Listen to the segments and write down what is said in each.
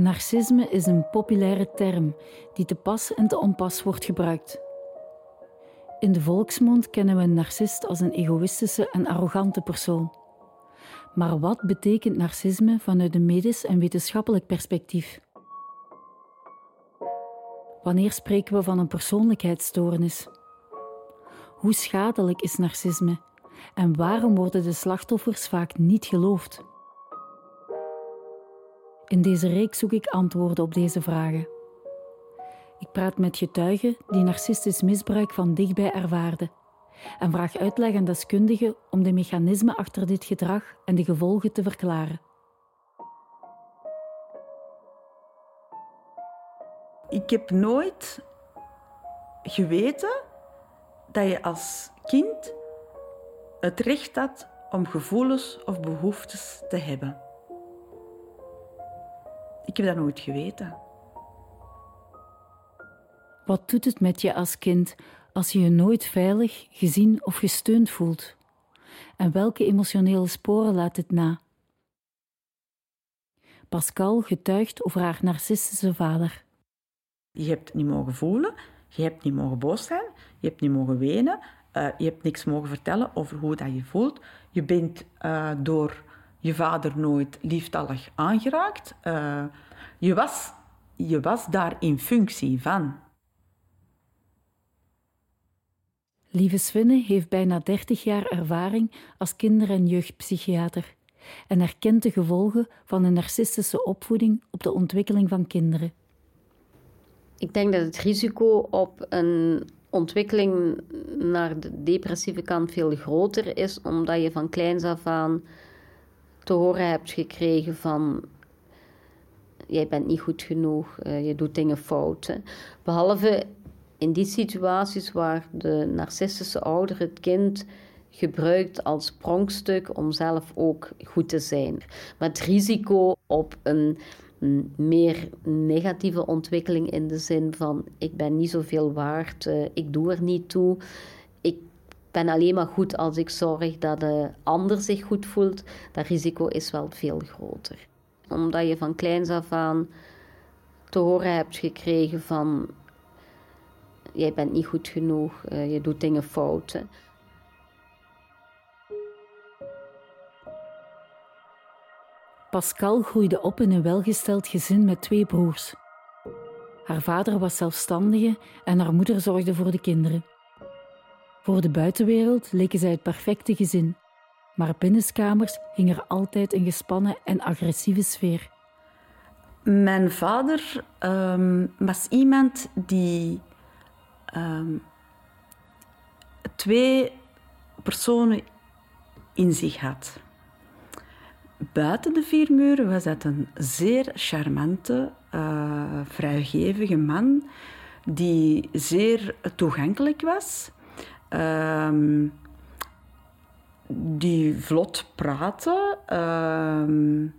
Narcisme is een populaire term die te pas en te onpas wordt gebruikt. In de volksmond kennen we een narcist als een egoïstische en arrogante persoon. Maar wat betekent narcisme vanuit een medisch en wetenschappelijk perspectief? Wanneer spreken we van een persoonlijkheidsstoornis? Hoe schadelijk is narcisme en waarom worden de slachtoffers vaak niet geloofd? In deze reeks zoek ik antwoorden op deze vragen. Ik praat met getuigen die narcistisch misbruik van dichtbij ervaarden en vraag uitleg aan deskundigen om de mechanismen achter dit gedrag en de gevolgen te verklaren. Ik heb nooit geweten dat je als kind het recht had om gevoelens of behoeftes te hebben. Ik heb dat nooit geweten. Wat doet het met je als kind als je je nooit veilig, gezien of gesteund voelt? En welke emotionele sporen laat dit na? Pascal getuigt over haar narcistische vader. Je hebt niet mogen voelen, je hebt niet mogen boos zijn, je hebt niet mogen wenen, uh, je hebt niks mogen vertellen over hoe dat je voelt. Je bent uh, door je vader nooit lieftallig aangeraakt. Uh, je, was, je was daar in functie van. Lieve Svinne heeft bijna 30 jaar ervaring als kinder- en jeugdpsychiater en herkent de gevolgen van een narcistische opvoeding op de ontwikkeling van kinderen. Ik denk dat het risico op een ontwikkeling naar de depressieve kant veel groter is, omdat je van kleins af aan te horen hebt gekregen van jij bent niet goed genoeg, uh, je doet dingen fout. Behalve in die situaties waar de narcistische ouder het kind gebruikt als pronkstuk om zelf ook goed te zijn. Maar het risico op een meer negatieve ontwikkeling in de zin van ik ben niet zoveel waard, uh, ik doe er niet toe, ben alleen maar goed als ik zorg dat de ander zich goed voelt, dat risico is wel veel groter. Omdat je van kleins af aan te horen hebt gekregen van jij bent niet goed genoeg, uh, je doet dingen fout. Pascal groeide op in een welgesteld gezin met twee broers. Haar vader was zelfstandige en haar moeder zorgde voor de kinderen. Voor de buitenwereld leken zij het perfecte gezin, maar binnenskamers hing er altijd een gespannen en agressieve sfeer. Mijn vader um, was iemand die um, twee personen in zich had. Buiten de vier muren was dat een zeer charmante, uh, vrijgevige man die zeer toegankelijk was, uh, die vlot praatte. Uh,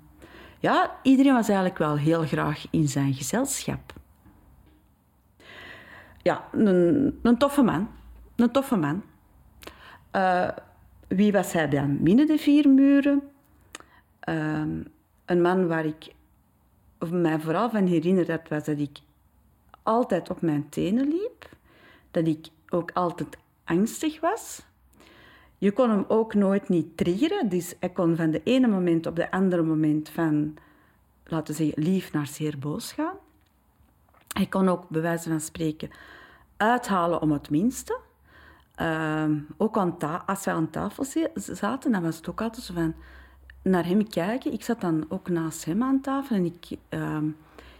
ja, iedereen was eigenlijk wel heel graag in zijn gezelschap. Ja, een, toffe man. Een toffe man. Uh, wie was hij dan binnen de vier muren? Um, een man waar ik mij vooral van herinner, dat was dat ik altijd op mijn tenen liep. Dat ik ook altijd angstig was. Je kon hem ook nooit niet triggeren. Dus hij kon van de ene moment op de andere moment van, laten we zeggen, lief naar zeer boos gaan. Hij kon ook, bij wijze van spreken, uithalen om het minste. Uh, ook aan als we aan tafel zaten, dan was het ook altijd zo van naar hem kijken. Ik zat dan ook naast hem aan tafel en ik, uh,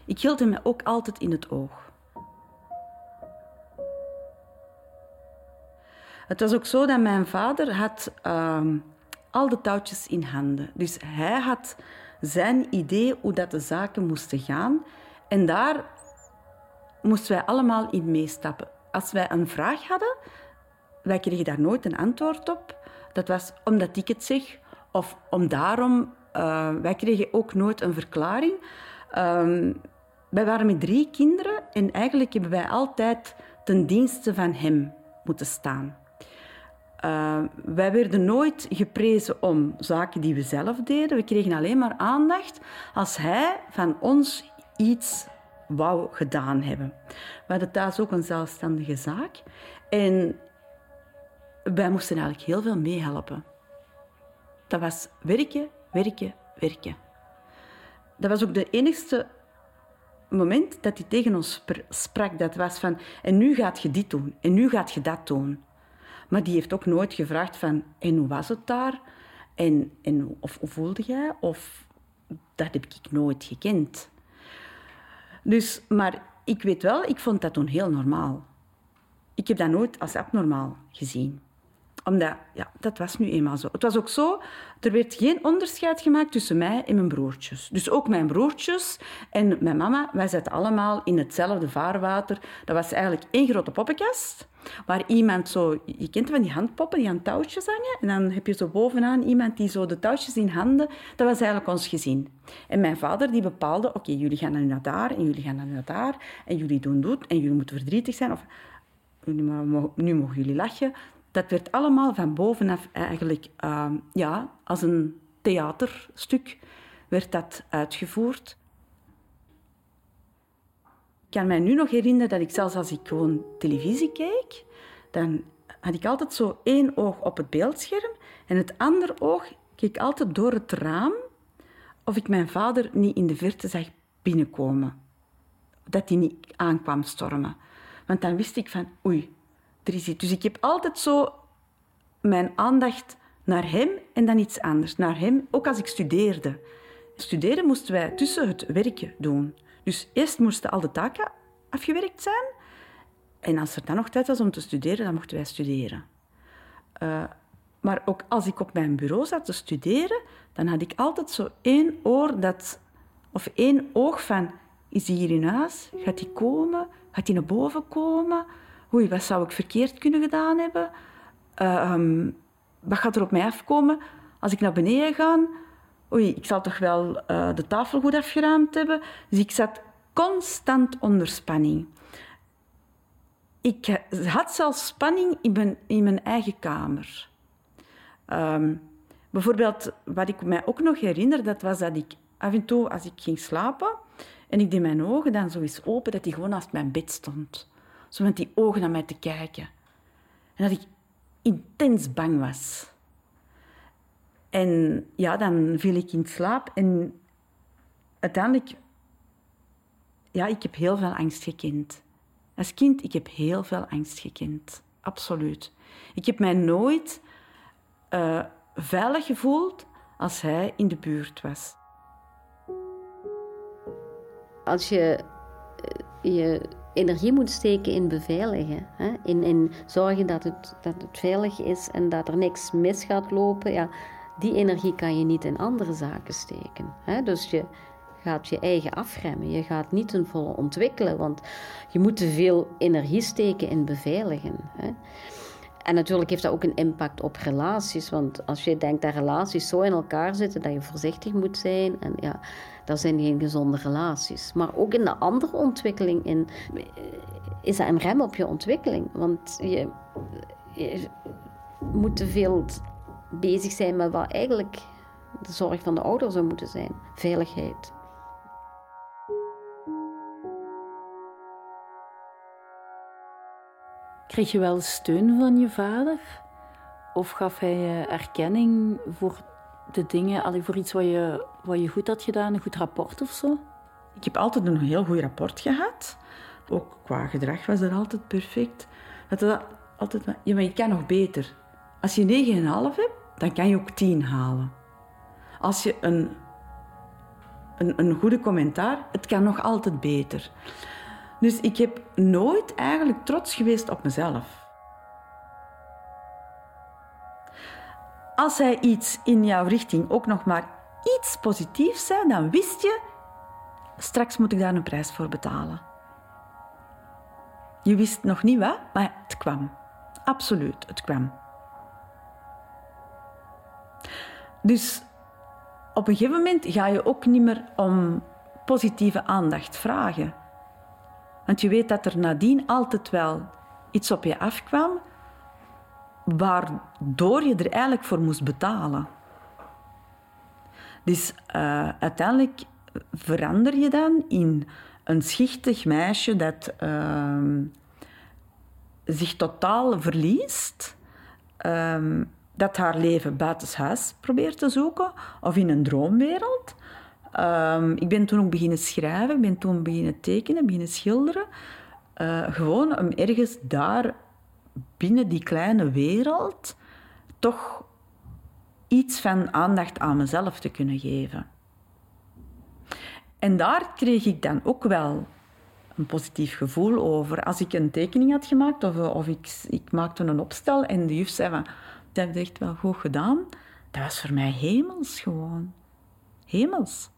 ik hield hem ook altijd in het oog. Het was ook zo dat mijn vader had uh, al de touwtjes in handen. Dus hij had zijn idee hoe dat de zaken moesten gaan. En daar moesten wij allemaal in meestappen. Als wij een vraag hadden, wij kregen daar nooit een antwoord op. Dat was omdat ik het zeg, of om daarom... Uh, wij kregen ook nooit een verklaring. Uh, wij waren met drie kinderen en eigenlijk hebben wij altijd ten dienste van hem moeten staan. Uh, wij werden nooit geprezen om zaken die we zelf deden. We kregen alleen maar aandacht als hij van ons iets wou gedaan hebben. We hadden thuis ook een zelfstandige zaak. En wij moesten eigenlijk heel veel meehelpen. Dat was werken, werken, werken. Dat was ook de enigste moment dat hij tegen ons sprak. Dat was van, en nu gaat je dit doen, en nu gaat je dat doen. Maar die heeft ook nooit gevraagd van, en hoe was het daar? En, en of hoe voelde jij? Of dat heb ik nooit gekend. Dus, maar ik weet wel, ik vond dat toen heel normaal. Ik heb dat nooit als abnormaal gezien omdat, ja, dat was nu eenmaal zo. Het was ook zo, er werd geen onderscheid gemaakt tussen mij en mijn broertjes. Dus ook mijn broertjes en mijn mama, wij zaten allemaal in hetzelfde vaarwater. Dat was eigenlijk één grote poppenkast, waar iemand zo... Je kent van die handpoppen die aan touwtjes hangen. En dan heb je zo bovenaan iemand die zo de touwtjes in handen... Dat was eigenlijk ons gezin. En mijn vader die bepaalde, oké, jullie gaan nu naar daar en jullie gaan naar daar. En jullie doen dit en jullie moeten verdrietig zijn. Of nu mogen jullie lachen dat werd allemaal van bovenaf eigenlijk ehm, ja, als een theaterstuk werd dat uitgevoerd. Ik kan mij nu nog herinneren dat ik zelfs als ik gewoon televisie keek, dan had ik altijd zo één oog op het beeldscherm en het andere oog keek altijd door het raam of ik mijn vader niet in de verte zag binnenkomen. Dat hij niet aankwam stormen. Want dan wist ik van, oei, dus ik heb altijd zo mijn aandacht naar hem en dan iets anders. Naar hem, ook als ik studeerde. Studeren moesten wij tussen het werken doen. Dus eerst moesten al de taken afgewerkt zijn. En als er dan nog tijd was om te studeren, dan mochten wij studeren. Uh, maar ook als ik op mijn bureau zat te studeren, dan had ik altijd zo één oor dat, of één oog van: is hij hier in huis? Gaat hij komen? Gaat hij naar boven komen? Oei, wat zou ik verkeerd kunnen gedaan hebben? Uh, wat gaat er op mij afkomen als ik naar beneden ga? Oei, ik zal toch wel uh, de tafel goed afgeruimd hebben. Dus ik zat constant onder spanning. Ik had zelfs spanning in mijn, in mijn eigen kamer. Um, bijvoorbeeld, wat ik mij ook nog herinner, dat was dat ik af en toe, als ik ging slapen en ik deed mijn ogen dan zo eens open, dat hij gewoon naast mijn bed stond zo met die ogen naar mij te kijken. En dat ik intens bang was. En ja, dan viel ik in slaap en uiteindelijk, ja, ik heb heel veel angst gekend. Als kind, ik heb heel veel angst gekend. Absoluut. Ik heb mij nooit uh, veilig gevoeld als hij in de buurt was. Als je eh, je energie moet steken in beveiligen. Hè? In, in zorgen dat het, dat het veilig is en dat er niks mis gaat lopen. Ja, die energie kan je niet in andere zaken steken. Hè? Dus je gaat je eigen afremmen. Je gaat niet ten volle ontwikkelen, want je moet te veel energie steken in beveiligen. Hè? En natuurlijk heeft dat ook een impact op relaties. Want als je denkt dat relaties zo in elkaar zitten dat je voorzichtig moet zijn, en ja, dat zijn geen gezonde relaties. Maar ook in de andere ontwikkeling in, is dat een rem op je ontwikkeling. Want je, je moet te veel bezig zijn met wat eigenlijk de zorg van de ouder zou moeten zijn: veiligheid. Kreeg je wel steun van je vader? Of gaf hij je erkenning voor de dingen, voor iets wat je, wat je goed had gedaan, een goed rapport of zo? Ik heb altijd een heel goed rapport gehad. Ook qua gedrag was dat altijd perfect. Dat altijd, maar je kan nog beter. Als je 9,5 hebt, dan kan je ook 10 halen. Als je een, een, een goede commentaar, het kan nog altijd beter. Dus ik heb nooit eigenlijk trots geweest op mezelf. Als hij iets in jouw richting ook nog maar iets positiefs zei, dan wist je, straks moet ik daar een prijs voor betalen. Je wist nog niet wat, maar het kwam. Absoluut, het kwam. Dus op een gegeven moment ga je ook niet meer om positieve aandacht vragen. Want je weet dat er nadien altijd wel iets op je afkwam, waardoor je er eigenlijk voor moest betalen. Dus uh, uiteindelijk verander je dan in een schichtig meisje dat ehm, zich totaal verliest, ehm, dat haar leven buitenshuis probeert te zoeken of in een droomwereld. Ehm, ik ben toen ook beginnen schrijven, ik ben toen beginnen tekenen, beginnen schilderen. Uh, gewoon om ergens daar binnen die kleine wereld toch iets van aandacht aan mezelf te kunnen geven. En daar kreeg ik dan ook wel een positief gevoel over. Als ik een tekening had gemaakt of, of ik, ik maakte een opstel en de juf zei van, dat heb je echt wel goed gedaan. Dat was voor mij hemels gewoon. Hemels.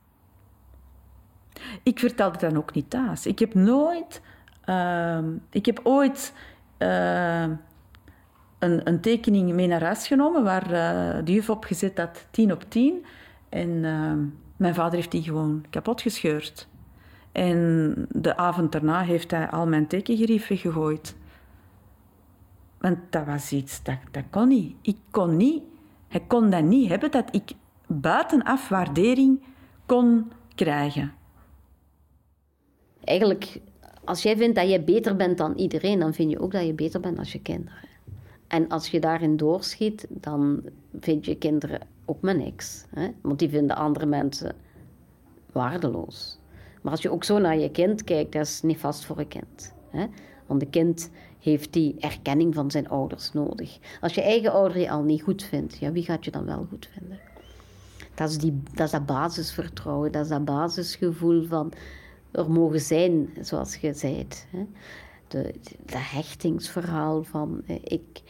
Ik vertelde dan ook niet thuis. Ik heb nooit... Uh, ik heb ooit uh, een, een, tekening mee naar huis genomen waar uh, de juf op gezet had 10 op 10. En ehm, mijn vader heeft die gewoon kapot gescheurd. En de avond daarna heeft hij al mijn tekengerief weggegooid. Want dat was iets, dat, dat kon niet. Ik kon niet, hij kon dat niet hebben, dat ik buitenaf waardering kon krijgen. Eigenlijk, als jij vindt dat je beter bent dan iedereen, dan vind je ook dat je beter bent als je kinderen. En als je daarin doorschiet, dan vind je kinderen ook maar niks. Hè? Want die vinden andere mensen waardeloos. Maar als je ook zo naar je kind kijkt, dat is niet vast voor een kind. Hè? Want een kind heeft die erkenning van zijn ouders nodig. Als je eigen ouder je al niet goed vindt, ja, wie gaat je dan wel goed vinden? Dat is, die, dat is dat basisvertrouwen, dat is dat basisgevoel van er mogen zijn, zoals je zei. Hè? De, de hechtingsverhaal van eh, ik,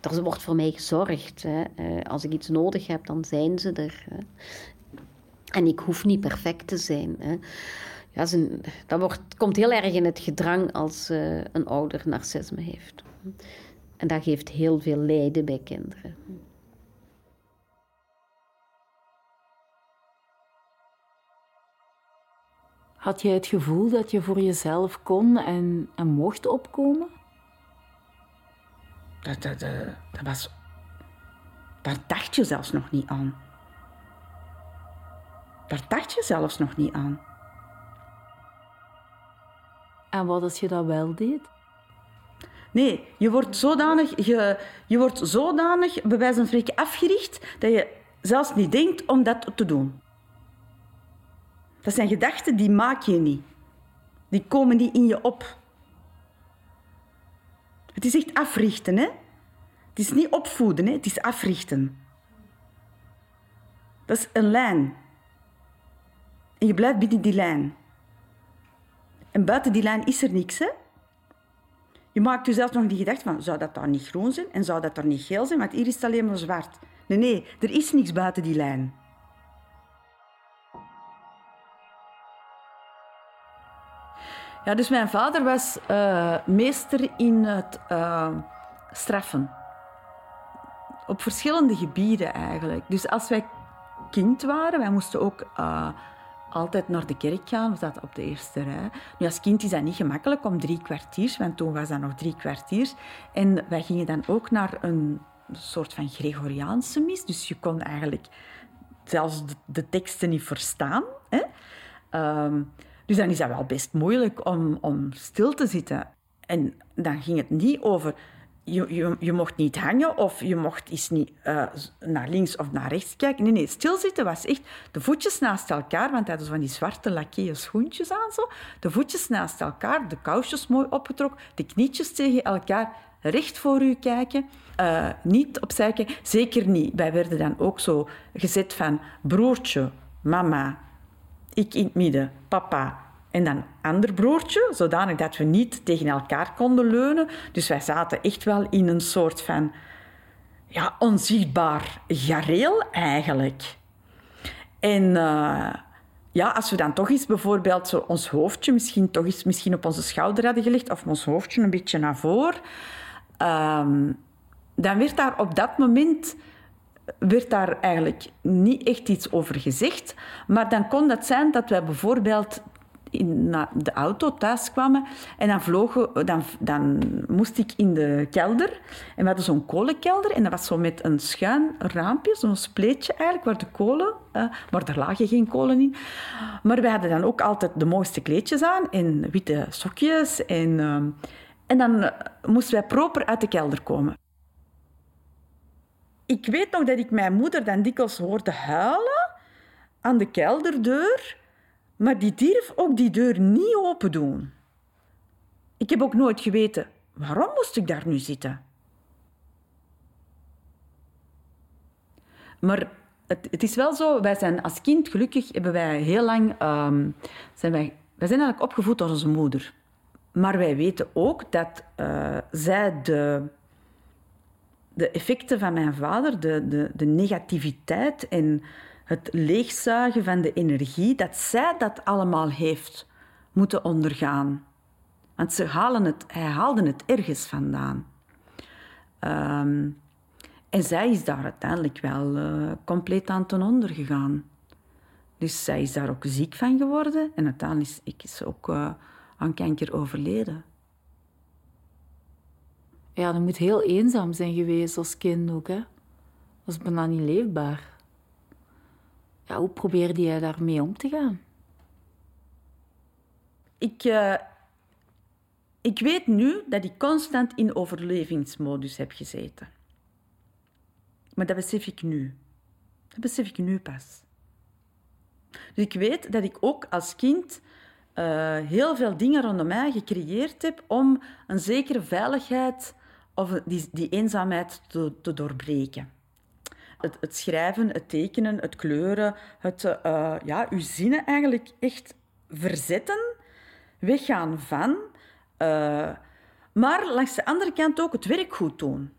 er wordt voor mij gezorgd. Hè? Eh, als ik iets nodig heb, dan zijn ze er. Hè? En ik hoef niet perfect te zijn. Hè? Ja, dat wordt, komt heel erg in het gedrang als uh, een ouder narcisme heeft. En dat geeft heel veel lijden bij kinderen. Had jij het gevoel dat je voor jezelf kon en, en mocht opkomen? Dat, dat, dat, dat was. Daar dacht je zelfs nog niet aan. Daar dacht je zelfs nog niet aan. En wat als je dat wel deed? Nee, je wordt zodanig, je, je wordt zodanig bij wijze van spreken afgericht dat je zelfs niet denkt om dat te doen. Dat zijn gedachten die maak je niet. Die komen niet in je op. Het is echt africhten, hè? Het is niet opvoeden, hè? het is africhten. Dat is een lijn. En je blijft binnen die lijn. En buiten die lijn is er niks, hè? Je maakt jezelf nog die gedachte van, zou dat daar niet groen zijn en zou dat daar niet geel zijn, want hier is het alleen maar zwart. Nee, nee, er is niks buiten die lijn. Ja, dus mijn vader was uh, meester in het uh, straffen. Op verschillende gebieden eigenlijk. Dus als wij kind waren, wij moesten ook uh, altijd naar de kerk gaan. We zaten op de eerste rij. Nu, als kind is dat niet gemakkelijk om drie kwartiers, want toen was dat nog drie kwartiers. En wij gingen dan ook naar een soort van Gregoriaanse mis. Dus je kon eigenlijk zelfs de, teksten niet verstaan. Hè? Um, dus dan is dat wel best moeilijk om, om stil te zitten. En dan ging het niet over je, je, je, mocht niet hangen of je mocht eens niet uh, naar links of naar rechts kijken. Nee, nee, stilzitten was echt de voetjes naast elkaar, want hij had van die zwarte lakeeën schoentjes aan. Zo. De voetjes naast elkaar, de kousjes mooi opgetrokken, de knietjes tegen elkaar, recht voor u kijken. Uh, niet opzij kijken, zeker niet. Wij werden dan ook zo gezet van broertje, mama, ik in het midden, papa en dan ander broertje, zodanig dat we niet tegen elkaar konden leunen. Dus wij zaten echt wel in een soort van ja, onzichtbaar gareel eigenlijk. En uh, ja, als we dan toch eens bijvoorbeeld zo ons hoofdje misschien toch eens misschien op onze schouder hadden gelegd, of ons hoofdje een beetje naar voren, um, dan werd daar op dat moment werd daar eigenlijk niet echt iets over gezegd. Maar dan kon dat zijn dat wij bijvoorbeeld in de auto thuis kwamen. En dan, vlogen, dan, dan moest ik in de kelder. En we hadden zo'n kolenkelder. En dat was zo met een schuin raampje, zo'n spleetje eigenlijk, waar de kolen... Uh, maar er lagen geen kolen in. Maar we hadden dan ook altijd de mooiste kleedjes aan. En witte sokjes. En, uh, en dan moesten wij proper uit de kelder komen. Ik weet nog dat ik mijn moeder dan dikwijls hoorde huilen aan de kelderdeur, maar die durf ook die deur niet open doen. Ik heb ook nooit geweten waarom moest ik daar nu zitten. Maar het, het is wel zo, wij zijn als kind gelukkig hebben wij heel lang um, zijn wij, wij zijn eigenlijk opgevoed door onze moeder. Maar wij weten ook dat uh, zij de, de effecten van mijn vader, de, de, de negativiteit en het leegzuigen van de energie, dat zij dat allemaal heeft moeten ondergaan. Want ze halen het, hij haalde het ergens vandaan. Um, en zij is daar uiteindelijk wel uh, compleet aan ten onder gegaan. Dus zij is daar ook ziek van geworden en uiteindelijk is, is ze ook uh, aan kanker overleden. Ja, dat moet heel eenzaam zijn geweest als kind ook, hè? Dat is bijna niet leefbaar ja, hoe probeerde jij daarmee om te gaan? Ik, uh, ik weet nu dat ik constant in overlevingsmodus heb gezeten. Maar dat besef ik nu. Dat besef ik nu pas. Dus ik weet dat ik ook als kind uh, heel veel dingen rondom mij gecreëerd heb om een zekere veiligheid of die, die eenzaamheid te, te doorbreken het, het, schrijven, het tekenen, het kleuren, het uh, ja, uw zinnen eigenlijk echt verzetten, weggaan van. Uh, maar langs de andere kant ook het werk goed doen.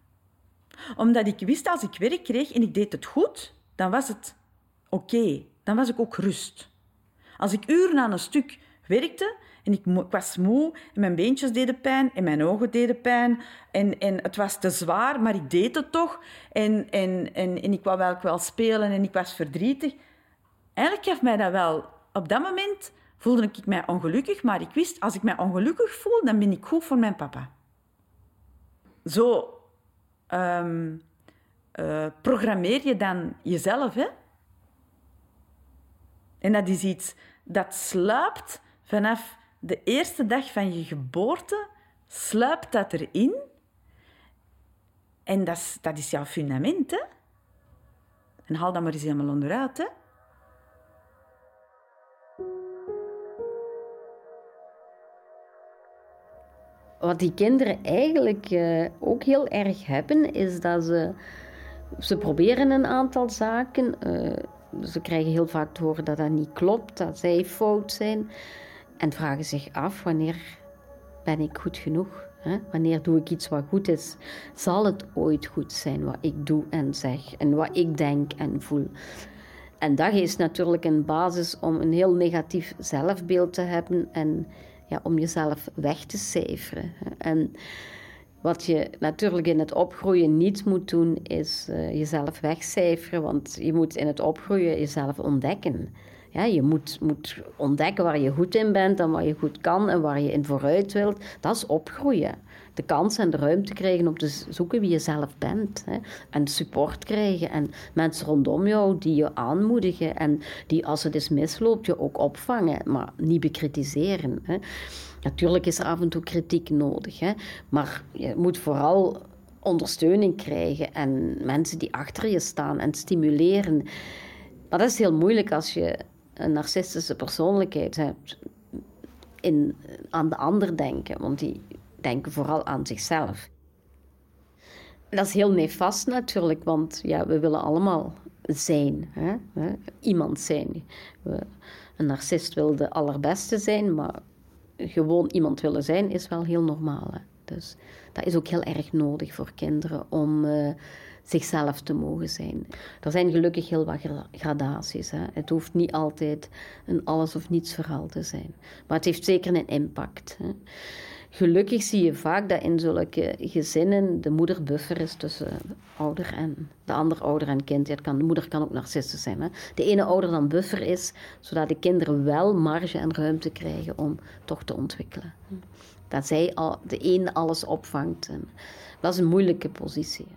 Omdat ik wist als ik werk kreeg en ik deed het goed, dan was het oké. Dan was ik ook rust. Als ik uren aan een stuk werkte en ik, was moe en mijn beentjes deden pijn en mijn ogen deden pijn. En, en het was te zwaar, maar ik deed het toch. En, en, en, en ik wou wel, wel spelen en ik was verdrietig. Eigenlijk gaf mij dat wel... Op dat moment voelde ik mij ongelukkig, maar ik wist, als ik mij ongelukkig voel, dan ben ik goed voor mijn papa. Zo um, programmeer je dan jezelf, hè? En dat is iets dat sluipt vanaf de eerste dag van je geboorte sluipt dat erin. En dat is, dat is jouw fundament, hè? En haal dat maar eens helemaal onderuit, hè? Wat die kinderen eigenlijk uh, ook heel erg hebben, is dat ze, ze proberen een aantal zaken. Uh, ze krijgen heel vaak te horen dat dat niet klopt, dat zij fout zijn. En vragen zich af wanneer ben ik goed genoeg? Hè? Wanneer doe ik iets wat goed is? Zal het ooit goed zijn wat ik doe en zeg en wat ik denk en voel? En dat is natuurlijk een basis om een heel negatief zelfbeeld te hebben en ja, om jezelf weg te cijferen. En wat je natuurlijk in het opgroeien niet moet doen, is uh, jezelf wegcijferen, want je moet in het opgroeien jezelf ontdekken. Ja, je moet, moet ontdekken waar je goed in bent en waar je goed kan en waar je in vooruit wilt. Dat is opgroeien. De kans en de ruimte krijgen om te zoeken wie je zelf bent. Hè. En support krijgen en mensen rondom jou die je aanmoedigen en die als het eens misloopt je ook opvangen, maar niet bekritiseren. Hè. Natuurlijk is er af en toe kritiek nodig, hè, maar je moet vooral ondersteuning krijgen en mensen die achter je staan en stimuleren. Maar dat is heel moeilijk als je een narcistische persoonlijkheid hebt, in, aan de ander denken, want die denken vooral aan zichzelf. Dat is heel nefast natuurlijk, want ja, we willen allemaal zijn, hè? iemand zijn. een narcist wil de allerbeste zijn, maar gewoon iemand willen zijn is wel heel normaal. Hè? Dus dat is ook heel erg nodig voor kinderen om. Uh, zichzelf te mogen zijn. Er zijn gelukkig heel wat gradaties. Hè. Het hoeft niet altijd een alles of niets verhaal te zijn. Maar het heeft zeker een impact. Hè. gelukkig zie je vaak dat in zulke gezinnen de moeder buffer is tussen ouder en de andere ouder en kind. Kan, de moeder kan ook narcistisch zijn. Hè? De ene ouder dan buffer is, zodat de kinderen wel marge en ruimte krijgen om toch te ontwikkelen. Dat zij al, de een alles opvangt. En dat is een moeilijke positie.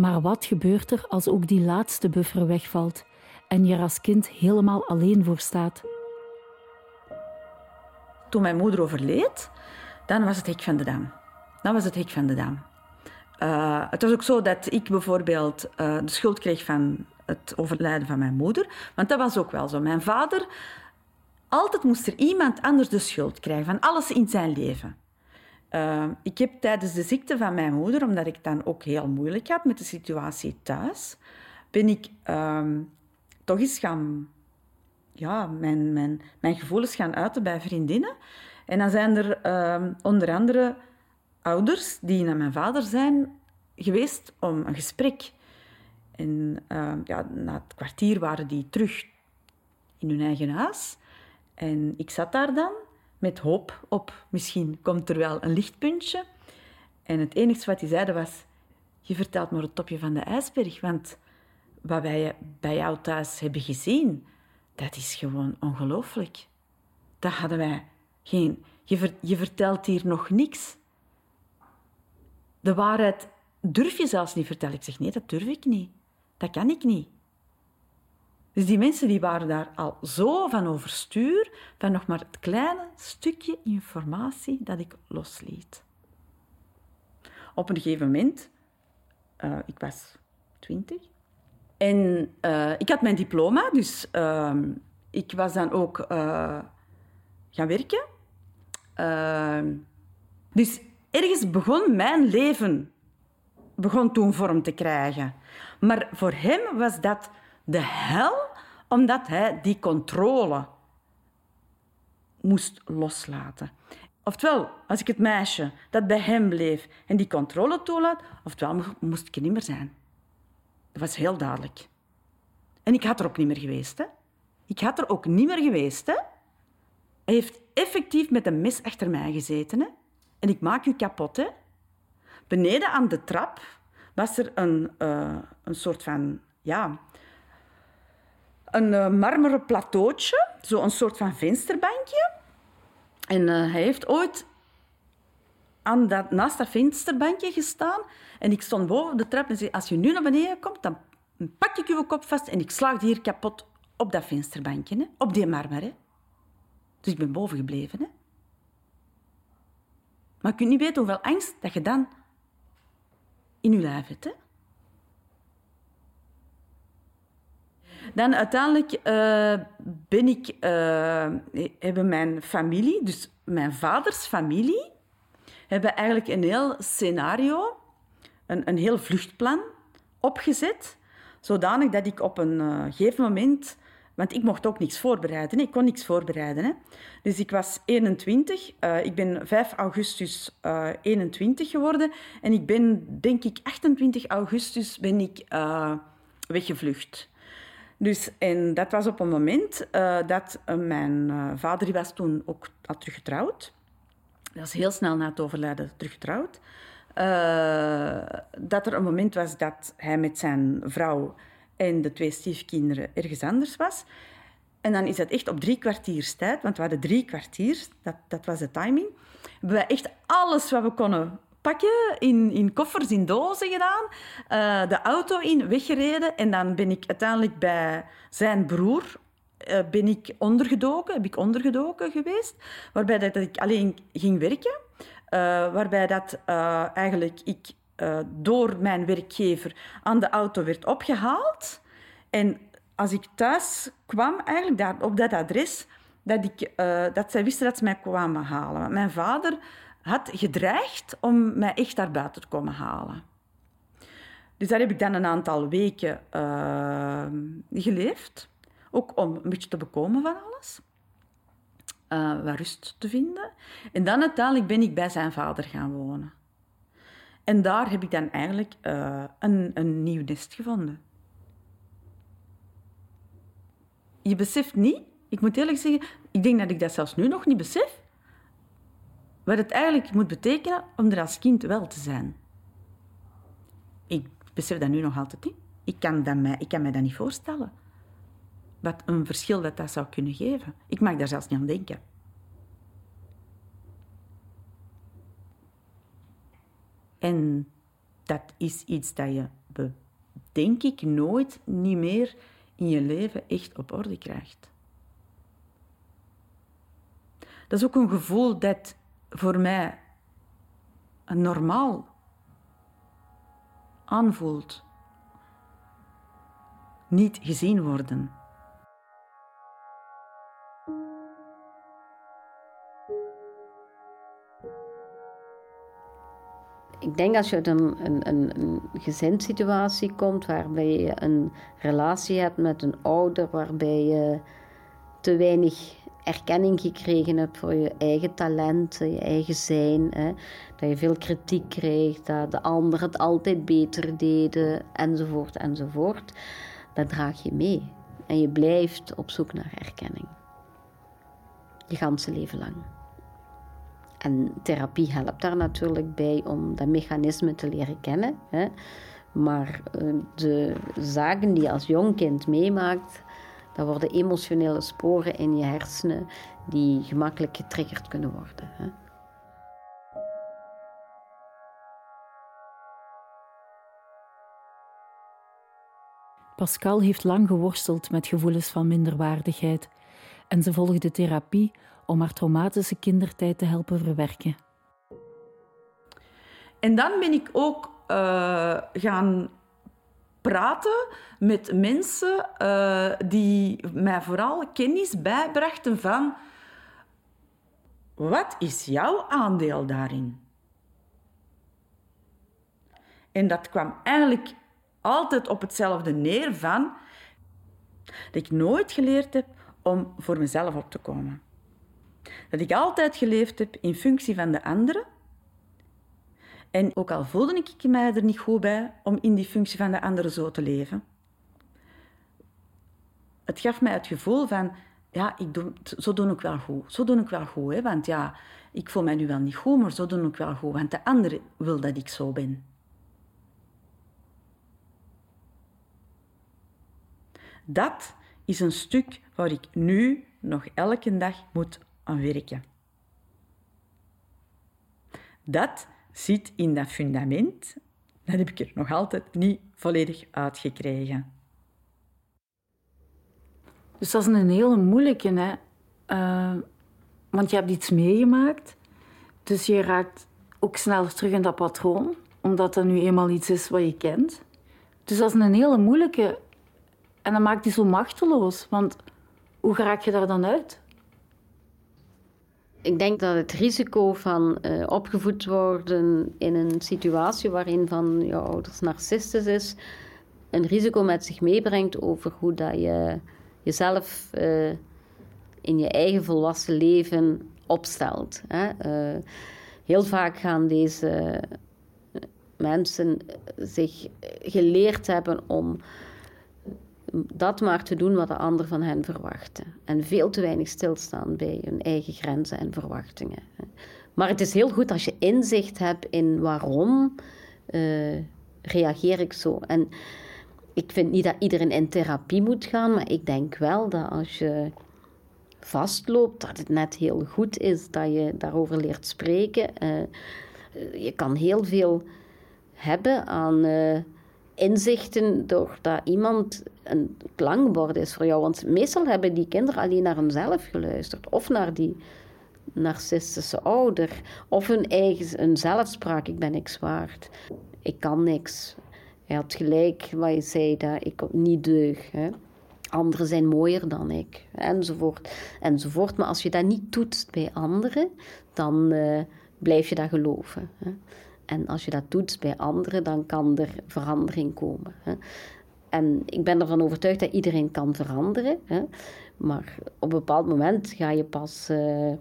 Maar wat gebeurt er als ook die laatste buffer wegvalt en je er als kind helemaal alleen voor staat? Toen mijn moeder overleed, dan was het hek van de dam. Dan was het hek van de dam. Uh, het was ook zo dat ik bijvoorbeeld uh, de schuld kreeg van het overlijden van mijn moeder. Want dat was ook wel zo. Mijn vader, altijd moest er iemand anders de schuld krijgen van alles in zijn leven. Uh, ik heb tijdens de ziekte van mijn moeder, omdat ik dan ook heel moeilijk had met de situatie thuis, ben ik toch eens gaan ja, mijn, mijn, mijn gevoelens gaan uiten bij vriendinnen. En dan zijn er uh, onder andere ouders die naar mijn vader zijn geweest om een gesprek. En ja, na het kwartier waren die terug in hun eigen huis. En ik zat daar dan met hoop op, misschien komt er wel een lichtpuntje. En het enige wat hij zeiden was, je vertelt maar het topje van de ijsberg, want wat wij bij jou thuis hebben gezien, dat is gewoon ongelooflijk. Dat hadden wij geen... Je, je vertelt hier nog niks. De waarheid durf je zelfs niet vertellen. Ik zeg, nee, dat durf ik niet. Dat kan ik niet. Dus die mensen die waren daar al zo van overstuur, van nog maar het kleine stukje informatie dat ik losliet. Op een gegeven moment, uh, ik was twintig, en uh, ik had mijn diploma, dus uh, ik was dan ook uh, gaan werken. Ehm, dus ergens begon mijn leven begon toen vorm te krijgen. Maar voor hem was dat de hel, omdat hij die controle moest loslaten. Oftewel, als ik het meisje dat bij hem bleef en die controle toelaat, oftewel moest ik er niet meer zijn. Dat was heel duidelijk. En ik had er ook niet meer geweest. Hè? Ik had er ook niet meer geweest. Hè? Hij heeft effectief met een mes achter mij gezeten. Hè? En ik maak u kapot. Hè? Beneden aan de trap was er een, uh, een soort van... Ja, een uh, marmeren plateautje. Zo'n soort van vensterbankje. En uh, hij heeft ooit aan dat, naast dat vensterbankje gestaan. En ik stond boven de trap en zei, als je nu naar beneden komt, dan pak ik uw kop vast en ik slaag die hier kapot op dat vensterbankje, hè? op die marmer. Hè? Dus ik ben boven gebleven. Hè? Maar je kunt niet weten hoeveel angst dat je dan in je lijf hebt. Hè? Dan uiteindelijk uh, ben ik, uh, hebben mijn familie, dus mijn vaders familie, hebben eigenlijk een heel scenario, een, een heel vluchtplan opgezet, zodanig dat ik op een gegeven moment... Want ik mocht ook niks voorbereiden. Ik kon niks voorbereiden. Hè. Dus ik was 21. Uh, eh, ik ben 5 augustus uh, eh, 21 geworden. En ik ben, denk ik, 28 augustus ben ik weggevlucht. Dus, en dat was op een moment dat mijn vader, die was toen ook al teruggetrouwd. Dat is heel snel na het overlijden teruggetrouwd. Dat er een moment was dat hij met zijn vrouw en de twee stiefkinderen ergens anders was. En dan is dat echt op drie kwartiers tijd, want we hadden drie kwartier, dat, dat was de timing. Hebben wij echt alles wat we konden pakken, in, in koffers, in dozen gedaan, uh, de auto in, weggereden. En dan ben ik uiteindelijk bij zijn broer uh, ben ik ondergedoken, heb ik ondergedoken geweest, waarbij dat ik alleen ging werken, uh, waarbij dat eigenlijk ik door mijn werkgever aan de auto werd opgehaald. En als ik thuis kwam, eigenlijk daar, op dat adres, dat, ik, dat zij wisten dat ze mij kwamen halen. Want mijn vader had gedreigd om mij echt daar buiten te komen halen. Dus daar heb ik dan een aantal weken geleefd. Ook om een beetje te bekomen van alles. Uh, wat rust te vinden. En dan uiteindelijk ben ik bij zijn vader gaan wonen. En daar heb ik dan eigenlijk uh, een, een nieuw nest gevonden. Je beseft niet Ik moet eerlijk zeggen, ik denk dat ik dat zelfs nu nog niet besef. Wat het eigenlijk moet betekenen om er als kind wel te zijn. Ik besef dat nu nog altijd niet. Ik kan, dat mij, ik kan mij dat niet voorstellen. Wat een verschil dat dat zou kunnen geven. Ik mag daar zelfs niet aan denken. En dat is iets dat je, denk ik, nooit niet meer in je leven echt op orde krijgt. Dat is ook een gevoel dat voor mij normaal aanvoelt. Niet gezien worden. Ik denk als je uit een, een, een, een gezinssituatie komt waarbij je een relatie hebt met een ouder, waarbij je te weinig erkenning gekregen hebt voor je eigen talenten, je eigen zijn. Hè? Dat je veel kritiek kreeg, dat de anderen het altijd beter deden, enzovoort, enzovoort. Dat draag je mee. En je blijft op zoek naar erkenning. Je ganse leven lang. En therapie helpt daar natuurlijk bij om dat mechanisme te leren kennen. Hè? Maar eh, de zaken die je als jong kind meemaakt, dat worden emotionele sporen in je hersenen die gemakkelijk getriggerd kunnen worden. Hè? Pascal heeft lang geworsteld met gevoelens van minderwaardigheid en ze volgde therapie om haar traumatische kindertijd te helpen verwerken. En dan ben ik ook uh, gaan praten met mensen uh, die mij vooral kennis bijbrachten van wat is jouw aandeel daarin? En dat kwam eigenlijk altijd op hetzelfde neer van dat ik nooit geleerd heb om voor mezelf op te komen. Dat ik altijd geleefd heb in functie van de anderen. En ook al voelde ik mij er niet goed bij om in die functie van de anderen zo te leven, het gaf mij het gevoel van, ja, ik doe, zo doe ik wel goed. Zo doe ik wel goed, hè? want ja, ik voel mij nu wel niet goed, maar zo doe ik wel goed, want de andere wil dat ik zo ben. Dat is een stuk waar ik nu nog elke dag moet aan werken. Dat zit in dat fundament. Dat heb ik er nog altijd niet volledig uitgekregen. Dus dat is een hele moeilijke, hè? Uh, want je hebt iets meegemaakt, dus je raakt ook sneller terug in dat patroon, omdat dat nu eenmaal iets is wat je kent. Dus dat is een hele moeilijke en dat maakt je zo machteloos, want hoe raak je daar dan uit? Ik denk dat het risico van uh, opgevoed worden in een situatie waarin van je ouders narcistisch is, een risico met zich meebrengt over hoe dat je jezelf uh, in je eigen volwassen leven opstelt. Hè? Uh, heel vaak gaan deze mensen zich geleerd hebben om dat maar te doen wat de ander van hen verwachten. En veel te weinig stilstaan bij hun eigen grenzen en verwachtingen. Maar het is heel goed als je inzicht hebt in waarom uh, reageer ik zo. En ik vind niet dat iedereen in therapie moet gaan, maar ik denk wel dat als je vastloopt, dat het net heel goed is dat je daarover leert spreken. Uh, je kan heel veel hebben aan... Uh, inzichten doordat iemand een klankbord is voor jou. Want meestal hebben die kinderen alleen naar hunzelf geluisterd. Of naar die narcistische ouder. Of hun eigen een zelfspraak. Ik ben niks waard. Ik kan niks. Hij had gelijk wat je zei, dat ik niet deug. Hè. Anderen zijn mooier dan ik. Enzovoort. Enzovoort. Maar als je dat niet toetst bij anderen, dan uh, blijf je dat geloven. Hè. En als je dat doet bij anderen, dan kan er verandering komen. Hè. En ik ben ervan overtuigd dat iedereen kan veranderen. Hè. Maar op een bepaald moment ga je pas uh,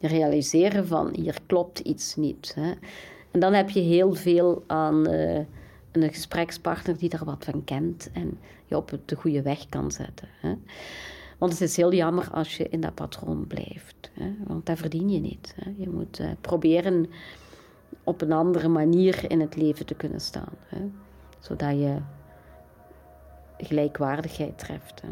realiseren van hier klopt iets niet. Hè. En dan heb je heel veel aan uh, een gesprekspartner die daar wat van kent en je op de goede weg kan zetten. Hè. Want het is heel jammer als je in dat patroon blijft. Hè? Want dat verdien je niet. Hè? Je moet uh, proberen op een andere manier in het leven te kunnen staan. Hè? Zodat je gelijkwaardigheid treft. Hè?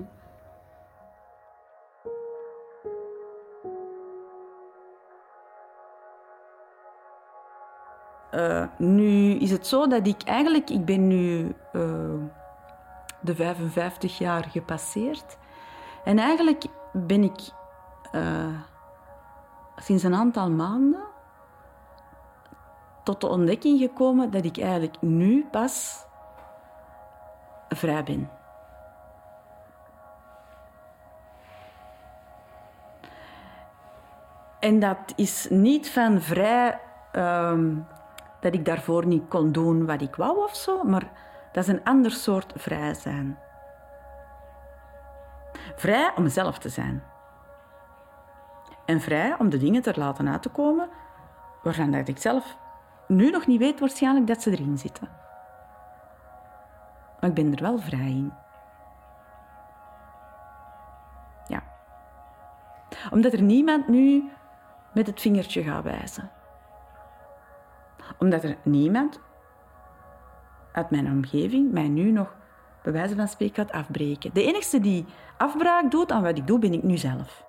Uh, nu is het zo dat ik eigenlijk, ik ben nu uh, de 55 jaar gepasseerd. En eigenlijk ben ik uh, sinds een aantal maanden tot de ontdekking gekomen dat ik eigenlijk nu pas vrij ben. En dat is niet van vrij um, dat ik daarvoor niet kon doen wat ik wou of zo, maar dat is een ander soort vrij zijn. Vrij om zelf te zijn. En vrij om de dingen te laten uit te komen waarvan dat ik zelf nu nog niet weet waarschijnlijk dat ze erin zitten. Maar ik ben er wel vrij in. Ja. Omdat er niemand nu met het vingertje gaat wijzen. Omdat er niemand uit mijn omgeving mij nu nog bij wijze van spreken gaat afbreken. De enige die afbraak doet aan wat ik doe, ben ik nu zelf.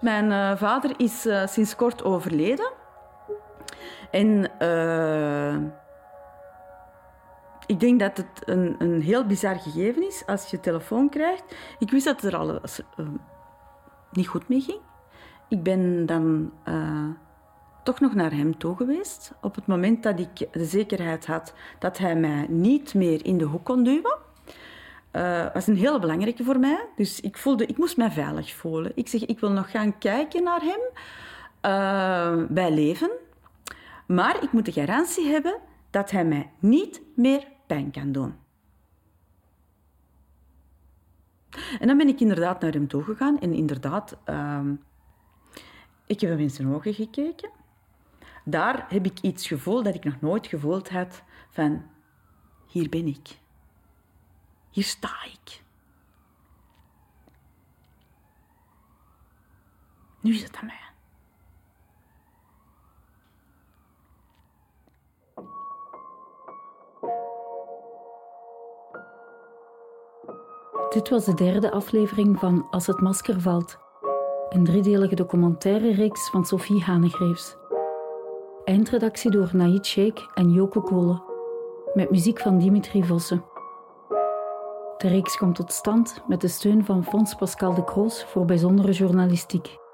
Mijn uh, vader is uh, sinds kort overleden. En uh, ik denk dat het een, een heel bizar gegeven is als je telefoon krijgt. Ik wist dat het er al niet goed mee ging. Ik ben dan toch nog naar hem toe geweest. Op het moment dat ik de zekerheid had dat hij mij niet meer in de hoek kon duwen. Uh, was een hele belangrijke voor mij. Dus ik, voelde, ik moest mij veilig voelen. Ik zeg, ik wil nog gaan kijken naar hem uh, bij leven. Maar ik moet de garantie hebben dat hij mij niet meer pijn kan doen. En dan ben ik inderdaad naar hem toegegaan. En inderdaad, uh, ik heb hem in zijn ogen gekeken daar heb ik iets gevoeld dat ik nog nooit gevoeld had van hier ben ik. Hier sta ik. Nu is het aan mij. Dit was de derde aflevering van Als het masker valt, een driedelige documentaire reeks van Sophie Hanegreefs. Eindredactie door Naïd Sheikh en Joko Kolen. Met muziek van Dimitri Vossen. De reeks komt tot stand met de steun van Fonds Pascal de Kroos voor bijzondere journalistiek.